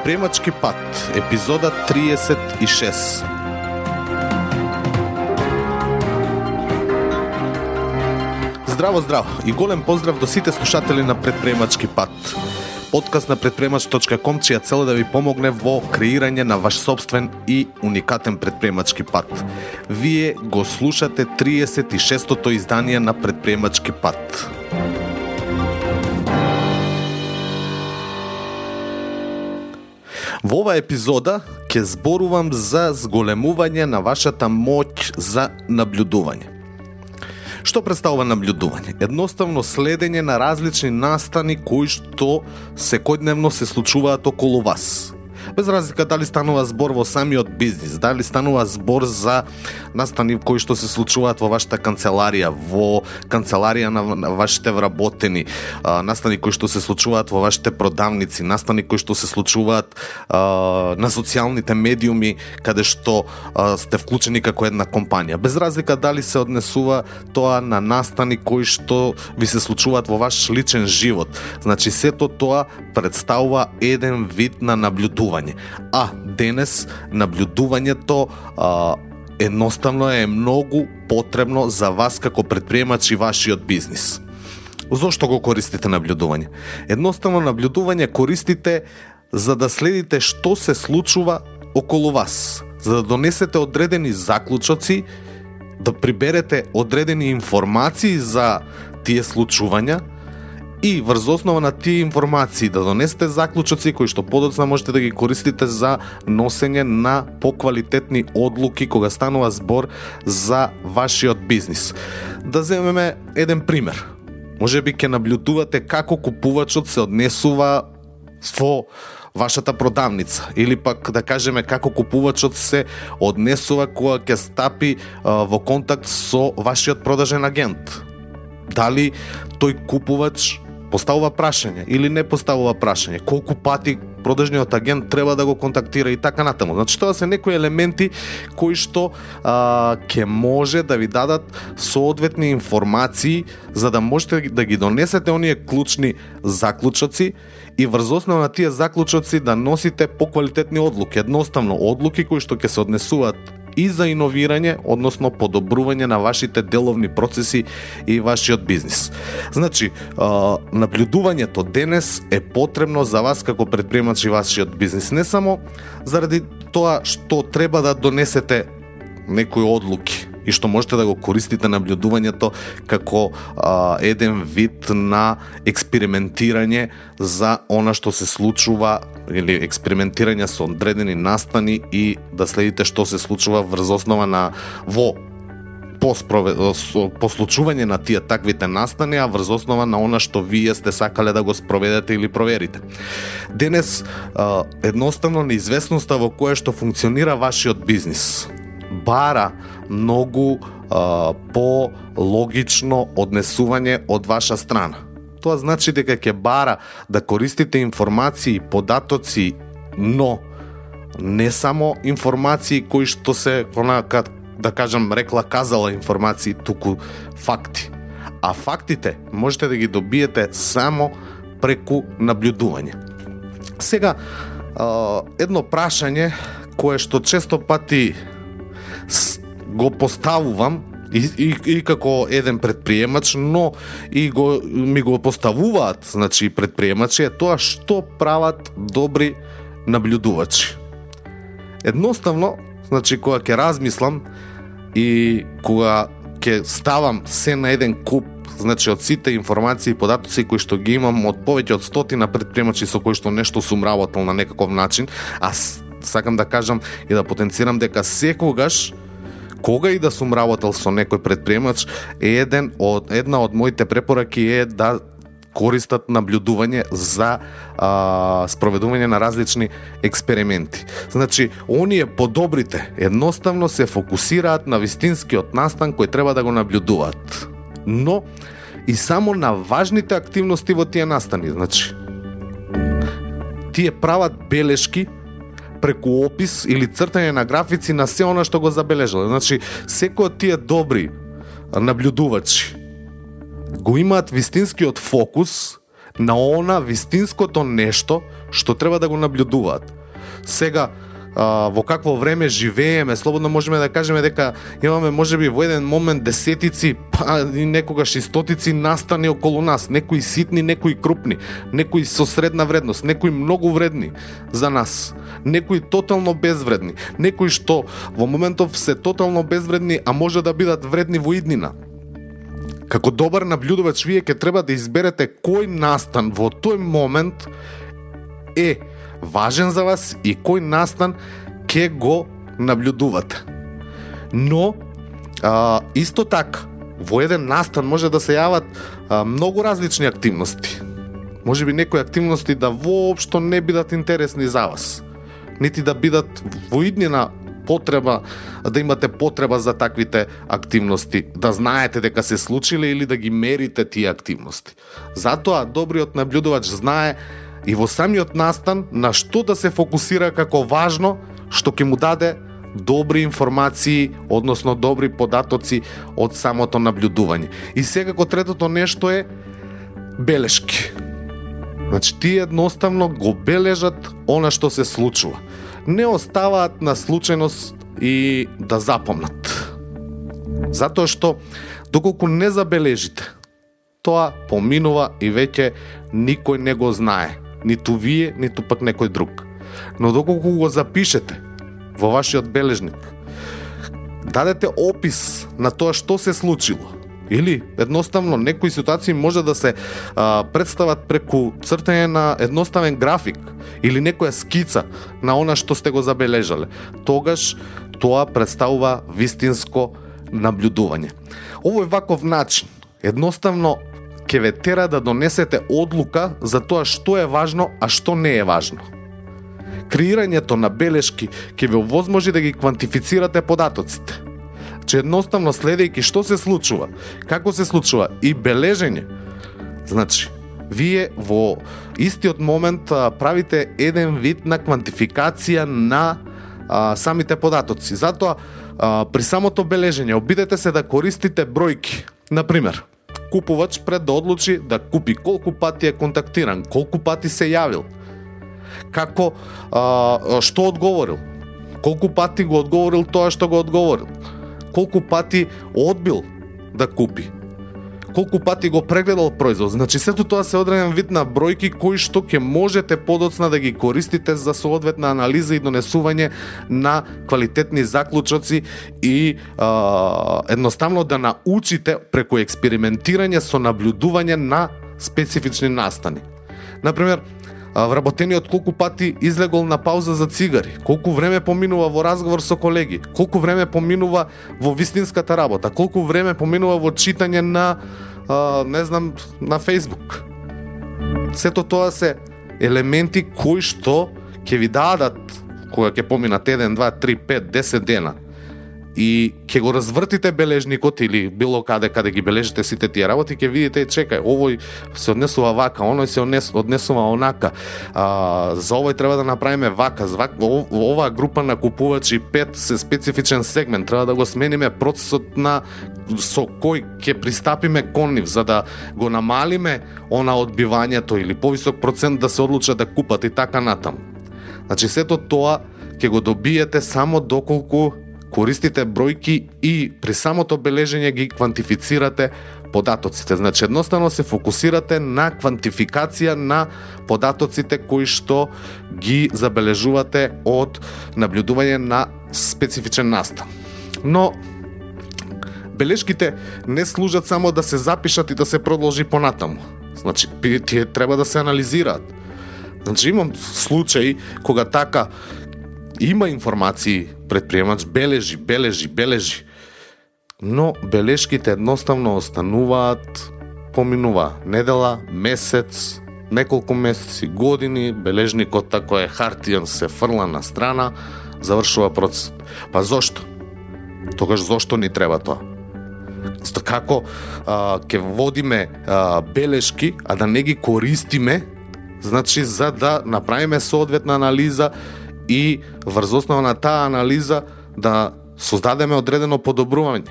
Предприемачки пат, епизода 36. Здраво, здраво и голем поздрав до сите слушатели на Предприемачки пат. Подкаст на предприемач.ком чија цел е да ви помогне во креирање на ваш собствен и уникатен предприемачки пат. Вие го слушате 36-тото издание на Предприемачки пат. Во оваа епизода ќе зборувам за зголемување на вашата моќ за наблюдување. Што представува наблюдување? Едноставно следење на различни настани кои што секојдневно се случуваат околу вас без разлика дали станува збор во самиот бизнис, дали станува збор за настани кои што се случуваат во вашата канцеларија, во канцеларија на, вашите вработени, настани кои што се случуваат во вашите продавници, настани кои што се случуваат на социјалните медиуми каде што сте вклучени како една компанија. Без разлика дали се однесува тоа на настани кои што ви се случуваат во ваш личен живот. Значи сето тоа представува еден вид на наблюдување наблюдување. А денес наблюдувањето а, едноставно е многу потребно за вас како предприемач и вашиот бизнис. Зошто го користите наблюдување? Едноставно наблюдување користите за да следите што се случува околу вас, за да донесете одредени заклучоци, да приберете одредени информации за тие случувања, и врз основа на тие информации да донесете заклучоци кои што подоцна можете да ги користите за носење на поквалитетни одлуки кога станува збор за вашиот бизнис. Да земеме еден пример. Може би ќе наблюдувате како купувачот се однесува во вашата продавница или пак да кажеме како купувачот се однесува кога ќе стапи а, во контакт со вашиот продажен агент. Дали тој купувач поставува прашање или не поставува прашање, колку пати продажниот агент треба да го контактира и така натаму. Значи тоа се некои елементи кои што а, ке може да ви дадат соодветни информации за да можете да ги донесете оние клучни заклучоци и врз основа на тие заклучоци да носите поквалитетни одлуки, едноставно одлуки кои што ќе се однесуваат и за иновирање, односно подобрување на вашите деловни процеси и вашиот бизнис. Значи, наблюдувањето денес е потребно за вас како предприемач и вашиот бизнис, не само заради тоа што треба да донесете некои одлуки, и што можете да го користите наблюдувањето како а, еден вид на експериментирање за она што се случува или експериментирање со одредени настани и да следите што се случува врз основа на во послучување на тие таквите настани, а врз основа на она што вие сте сакале да го спроведете или проверите. Денес, едноставно неизвестноста во која што функционира вашиот бизнис, бара многу по логично однесување од ваша страна. Тоа значи дека ќе бара да користите информации, податоци, но не само информации кои што се онака да кажам рекла казала информации, туку факти. А фактите можете да ги добиете само преку наблюдување. Сега, едно прашање кое што често пати го поставувам и, и, и како еден предприемач, но и го, ми го поставуваат, значи предприемачи, е тоа што прават добри наблюдувачи. Едноставно, значи кога ќе размислам и кога ќе ставам се на еден куп значи од сите информации и податоци кои што ги имам од повеќе од стотина предприемачи со кои што нешто сум работел на некаков начин, а сакам да кажам и да потенцирам дека секогаш кога и да сум работел со некој предприемач, еден од една од моите препораки е да користат наблюдување за а, спроведување на различни експерименти. Значи, оние подобрите едноставно се фокусираат на вистинскиот настан кој треба да го наблюдуваат. Но и само на важните активности во тие настани. Значи, тие прават белешки преку опис или цртање на графици на се она што го забележале. Значи, секој од тие добри наблюдувачи го имаат вистинскиот фокус на она вистинското нешто што треба да го наблюдуваат. Сега, а, во какво време живееме, слободно можеме да кажеме дека имаме можеби во еден момент десетици, па и некогаш и стотици настани околу нас, некои ситни, некои крупни, некои со средна вредност, некои многу вредни за нас, некои тотално безвредни, некои што во моментов се тотално безвредни, а може да бидат вредни во иднина. Како добар наблюдувач, вие ќе треба да изберете кој настан во тој момент е важен за вас и кој настан ќе го наблюдувате. Но, а, исто така, во еден настан може да се јават а, многу различни активности. Може би некои активности да воопшто не бидат интересни за вас. Нити да бидат во иднина потреба да имате потреба за таквите активности, да знаете дека се случиле или да ги мерите тие активности. Затоа добриот наблюдувач знае и во самиот настан на што да се фокусира како важно што ќе му даде добри информации, односно добри податоци од самото наблюдување. И секако третото нешто е белешки. Значи, ти едноставно го бележат она што се случува. Не оставаат на случајност и да запомнат. Затоа што, доколку не забележите, тоа поминува и веќе никој не го знае ниту вие, ниту пак некој друг. Но доколку го запишете во вашиот бележник, дадете опис на тоа што се случило, или едноставно некои ситуации може да се а, представат преку цртање на едноставен график или некоја скица на она што сте го забележале. Тогаш тоа представува вистинско наблюдување. Овој ваков начин едноставно ќе ве тера да донесете одлука за тоа што е важно, а што не е важно. Креирањето на белешки ќе ве овозможи да ги квантифицирате податоците. Че едноставно следејќи што се случува, како се случува и бележење. Значи, вие во истиот момент правите еден вид на квантификација на а, самите податоци. Затоа а, при самото бележење обидете се да користите бројки. Например, купувач пред да одлучи да купи колку пати е контактиран, колку пати се јавил, како а, што одговорил, колку пати го одговорил тоа што го одговорил, колку пати одбил да купи? Колку пати го прегледал производ. Значи сето тоа се одреден вид на бројки кои што ќе можете подоцна да ги користите за соодветна анализа и донесување на квалитетни заклучоци и а, едноставно да научите преку експериментирање со наблюдување на специфични настани. Например, вработениот колку пати излегол на пауза за цигари, колку време поминува во разговор со колеги, колку време поминува во вистинската работа, колку време поминува во читање на а, не знам на Facebook. Сето тоа се елементи кои што ќе ви дадат кога ќе поминат 1, 2, 3, 5, 10 дена и ќе го развртите бележникот или било каде каде ги бележите сите тие работи, ќе видите чекај, овој се однесува вака, оној се однесува онака. А, за овој треба да направиме вака, за вака, оваа група на купувачи пет се специфичен сегмент, треба да го смениме процесот на со кој ќе пристапиме кон нив за да го намалиме она одбивањето или повисок процент да се одлучат да купат и така натам. Значи сето тоа ќе го добиете само доколку користите бројки и при самото бележење ги квантифицирате податоците. Значи едноставно се фокусирате на квантификација на податоците кои што ги забележувате од наблюдување на специфичен настан. Но белешките не служат само да се запишат и да се продолжи понатаму. Значи, тие треба да се анализираат. Значи, имам случаи кога така има информации предприемач, бележи, бележи, бележи. Но белешките едноставно остануваат, поминува недела, месец, неколку месеци, години, бележникот тако е хартијан се фрла на страна, завршува процес. Па зошто? Тогаш зошто ни треба тоа? Како а, ке водиме а, белешки, а да не ги користиме, значи за да направиме соодветна анализа и врз основа на таа анализа да создадеме одредено подобрување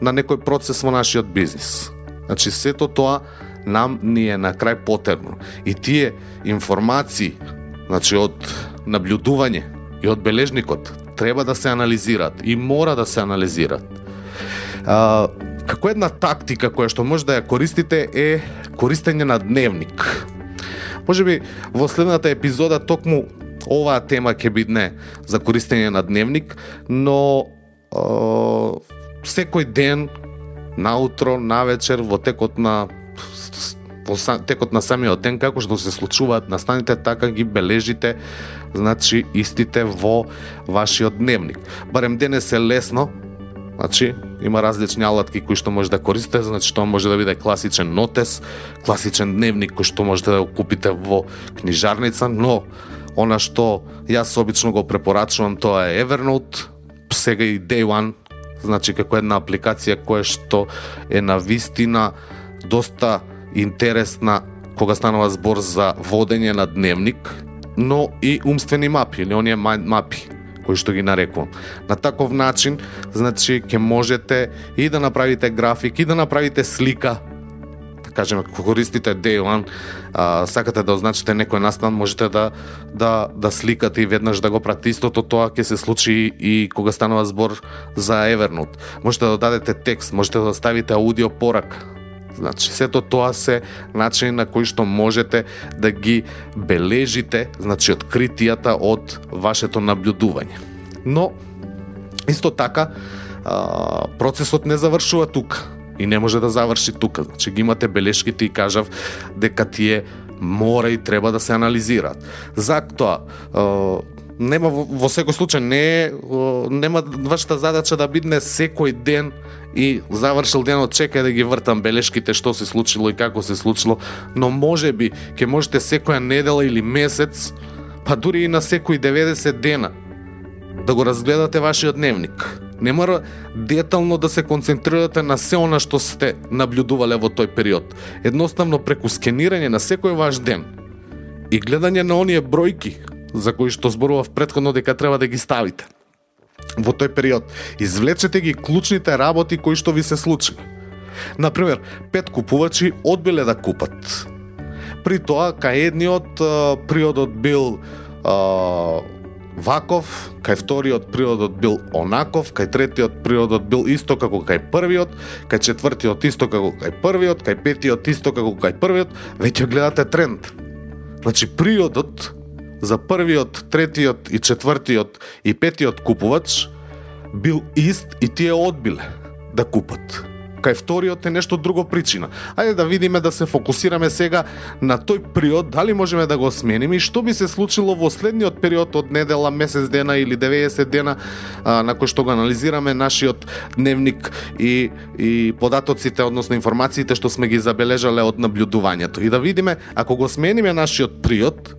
на некој процес во нашиот бизнис. Значи, сето тоа нам ни е на крај потребно. И тие информации, значи од наблюдување и од бележникот, треба да се анализираат и мора да се анализираат. А, како една тактика која што може да ја користите е користење на дневник. Може би во следната епизода токму оваа тема ќе бидне за користење на дневник, но е, секој ден наутро, навечер, во текот на во текот на самиот ден како што се случуваат настаните така ги бележите значи истите во вашиот дневник. Барем денес е лесно, Значи, има различни алатки кои што може да користите, значи тоа може да биде класичен нотес, класичен дневник кој што можете да го купите во книжарница, но она што јас обично го препорачувам тоа е Evernote, сега и Day One, значи како една апликација која што е на вистина доста интересна кога станува збор за водење на дневник, но и умствени мапи или оние мапи кои што ги нарекувам. На таков начин, значи, ќе можете и да направите график, и да направите слика, кажеме, кога користите Day One, а, сакате да означите некој настан, можете да, да, да сликате и веднаш да го пратите. Истото тоа ќе се случи и кога станува збор за Evernote. Можете да дадете текст, можете да ставите аудио порак, Значи, сето тоа се начини на кои што можете да ги бележите, значи, откритијата од вашето наблюдување. Но, исто така, процесот не завршува тука и не може да заврши тука. Значи, ги имате белешките и кажав дека тие мора и треба да се анализираат. Затоа, нема во секој случај не нема вашата задача да бидне секој ден и завршил денот чекај да ги вртам белешките што се случило и како се случило, но може би ќе можете секоја недела или месец, па дури и на секој 90 дена да го разгледате вашиот дневник. Не мора детално да се концентрирате на се она што сте наблюдувале во тој период. Едноставно преку скенирање на секој ваш ден и гледање на оние бројки за кои што зборував предходно дека треба да ги ставите во тој период. Извлечете ги клучните работи кои што ви се случиле. Например, пет купувачи одбиле да купат. При тоа, кај едниот приодот бил а, ваков, кај вториот приодот бил онаков, кај третиот приодот бил исто како кај првиот, кај четвртиот исто како кај првиот, кај петиот исто како кај првиот, веќе гледате тренд. Значи, приодот за првиот, третиот и четвртиот и петиот купувач бил ист и тие одбиле да купат. Кај вториот е нешто друго причина. Ајде да видиме да се фокусираме сега на тој период, дали можеме да го смениме и што би се случило во следниот период од недела, месец дена или 90 дена а, на кој што го анализираме нашиот дневник и, и податоците, односно информациите што сме ги забележале од наблюдувањето. И да видиме, ако го смениме нашиот период.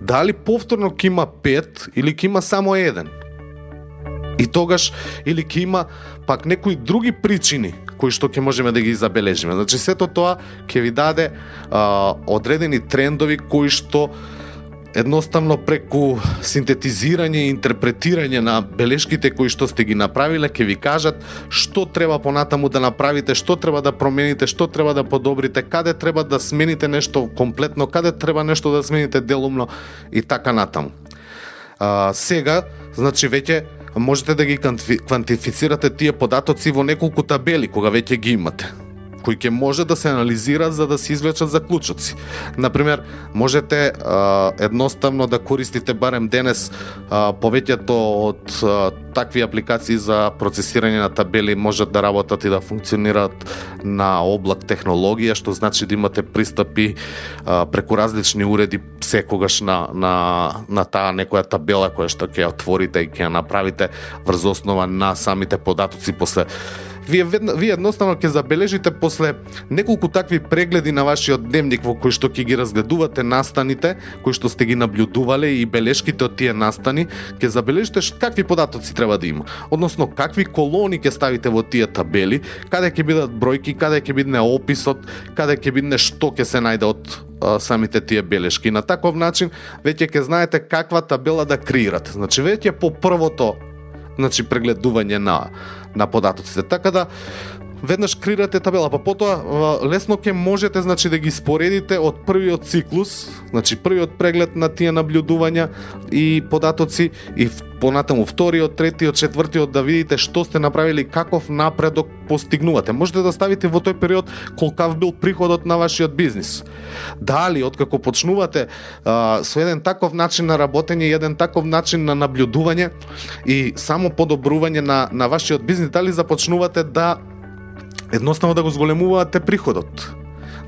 дали повторно ќе има пет или ќе има само еден. И тогаш или ќе има пак некои други причини кои што ќе можеме да ги забележиме. Значи сето тоа ќе ви даде а, одредени трендови кои што едноставно преку синтетизирање и интерпретирање на белешките кои што сте ги направиле ќе ви кажат што треба понатаму да направите, што треба да промените, што треба да подобрите, каде треба да смените нешто комплетно, каде треба нешто да смените делумно и така натаму. А, сега, значи веќе можете да ги квантифицирате тие податоци во неколку табели кога веќе ги имате кои ќе може да се анализира за да се извлечат заклучоци. Например, можете а, едноставно да користите барем денес а, повеќето од а, такви апликации за процесирање на табели можат да работат и да функционираат на облак технологија, што значи да имате пристапи а, преку различни уреди секогаш на, на, на таа некоја табела која што ќе ја отворите и ќе ја направите врз основа на самите податоци после вие, вие едноставно ќе забележите после неколку такви прегледи на вашиот дневник во кој што ќе ги разгледувате настаните, кои што сте ги наблюдувале и белешките од тие настани, ќе забележите какви податоци треба да има. Односно, какви колони ќе ставите во тие табели, каде ќе бидат бројки, каде ќе бидне описот, каде ќе бидне што ќе се најде од самите тие белешки. На таков начин веќе ќе знаете каква табела да креирате. Значи веќе по првото значи прегледување на на податоците. Така да веднаш крирате табела, па потоа лесно ќе можете значи да ги споредите од првиот циклус, значи првиот преглед на тие наблюдувања и податоци и понатаму вториот, третиот, четвртиот да видите што сте направили, каков напредок постигнувате. Можете да ставите во тој период колкав бил приходот на вашиот бизнис. Дали откако почнувате а, со еден таков начин на работење, еден таков начин на наблюдување и само подобрување на на вашиот бизнис, дали започнувате да едноставно да го зголемувате приходот.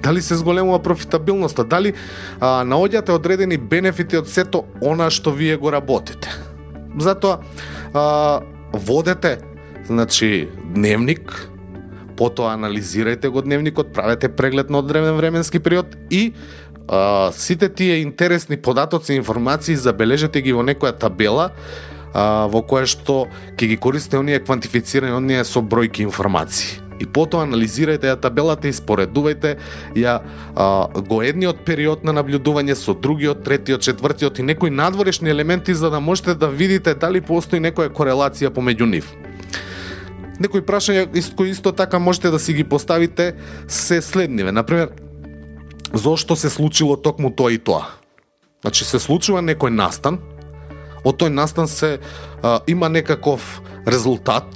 Дали се зголемува профитабилноста, дали а, наоѓате одредени бенефити од сето она што вие го работите. Затоа а, водете значи дневник, потоа анализирајте го дневникот, правете преглед на одреден временски период и а, сите тие интересни податоци и информации забележете ги во некоја табела а, во која што ќе ги користите оние квантифицирани оние со бројки информации и потоа анализирајте ја табелата и споредувајте ја а, го едниот период на наблюдување со другиот, третиот, четвртиот и некои надворешни елементи за да можете да видите дали постои некоја корелација помеѓу нив. Некои прашања кои исто така можете да си ги поставите се следниве. Например, зошто се случило токму тоа и тоа? Значи се случува некој настан, од тој настан се а, има некаков резултат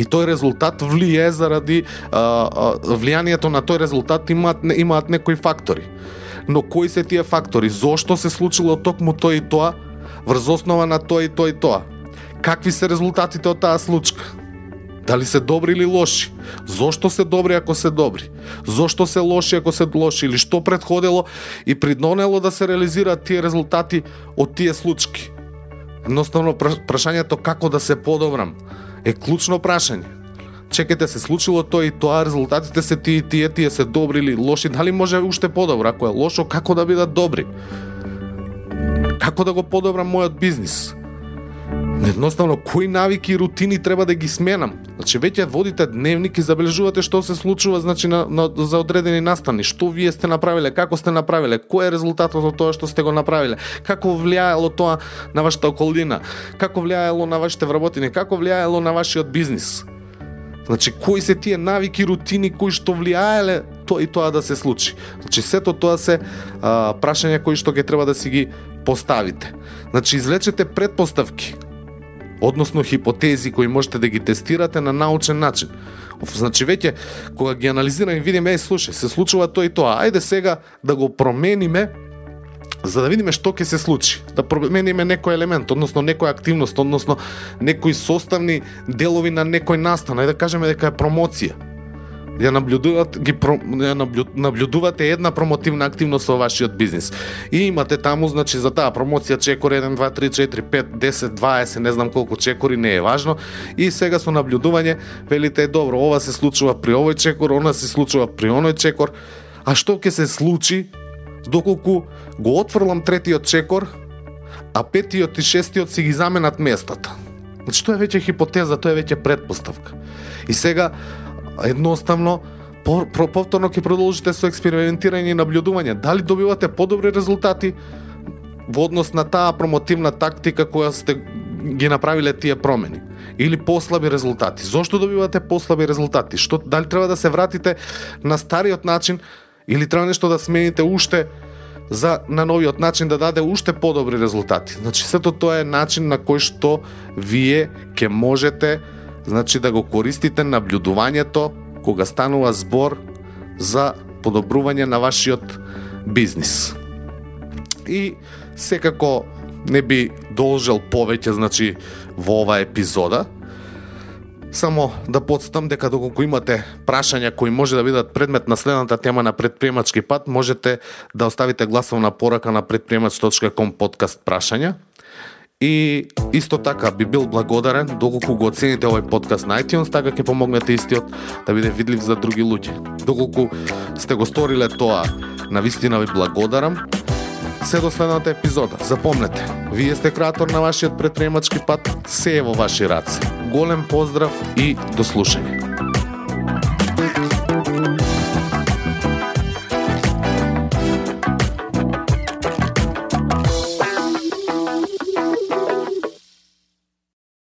И тој резултат влие заради а, а, влијанието на тој резултат имаат имаат некои фактори. Но кои се тие фактори? Зошто се случило токму тоа и тоа? Врз основа на тоа и тоа и тоа. Какви се резултатите од таа случка? Дали се добри или лоши? Зошто се добри ако се добри? Зошто се лоши ако се лоши? Или што предходело и придонело да се реализираат тие резултати од тие случки? Едноставно прашањето како да се подобрам е клучно прашање. Чекате се случило тоа и тоа, резултатите се тие тие, тие се добри или лоши, дали може уште подобро, ако е лошо, како да бидат добри? Како да го подобрам мојот бизнис? Едноставно, кои навики и рутини треба да ги сменам? Значи, веќе водите дневник и забележувате што се случува значи, на, на, за одредени настани. Што вие сте направиле, како сте направиле, кој е резултатот од тоа што сте го направиле, како влијаело тоа на вашата околина, како влијаело на вашите вработени, како влијаело на вашиот бизнис. Значи, кои се тие навики, рутини кои што влијаеле тоа и тоа да се случи. Значи, сето тоа се а, прашања кои што ќе треба да си ги поставите. Значи, излечете предпоставки односно хипотези кои можете да ги тестирате на научен начин. Значи веќе кога ги анализираме и видиме, е, слушај, се случува тоа и тоа. Ајде сега да го промениме за да видиме што ќе се случи. Да промениме некој елемент, односно некоја активност, односно некои составни делови на некој настан. Ајде да кажеме дека е промоција ја наблюдуват ги ја наблюдувате една промотивна активност во вашиот бизнис. И имате таму значи за таа промоција чекор 1 2 3 4 5 10 20 не знам колку чекори не е важно и сега со наблюдување велите добро ова се случува при овој чекор, она се случува при оној чекор. А што ќе се случи доколку го отфрлам третиот чекор, а петиот и шестиот си ги заменат местата. Значи тоа е веќе хипотеза, тоа е веќе предпоставка. И сега едноставно повторно ќе продолжите со експериментирање и наблюдување. Дали добивате подобри резултати во однос на таа промотивна тактика која сте ги направиле тие промени или послаби резултати. Зошто добивате послаби резултати? Што дали треба да се вратите на стариот начин или треба нешто да смените уште за на новиот начин да даде уште подобри резултати. Значи сето тоа е начин на кој што вие ќе можете значи да го користите наблюдувањето кога станува збор за подобрување на вашиот бизнис. И секако не би должел повеќе, значи, во оваа епизода. Само да подстам дека доколку имате прашања кои може да бидат предмет на следната тема на предприемачки пат, можете да оставите гласовна порака на предприемач.com подкаст прашања И исто така би бил благодарен доколку го оцените овој подкаст на iTunes, така ќе помогнете истиот да биде видлив за други луѓе. Доколку сте го сториле тоа, на вистина ви благодарам. Се до следната епизода. Запомнете, вие сте креатор на вашиот предприемачки пат, се е во ваши раце. Голем поздрав и до слушање.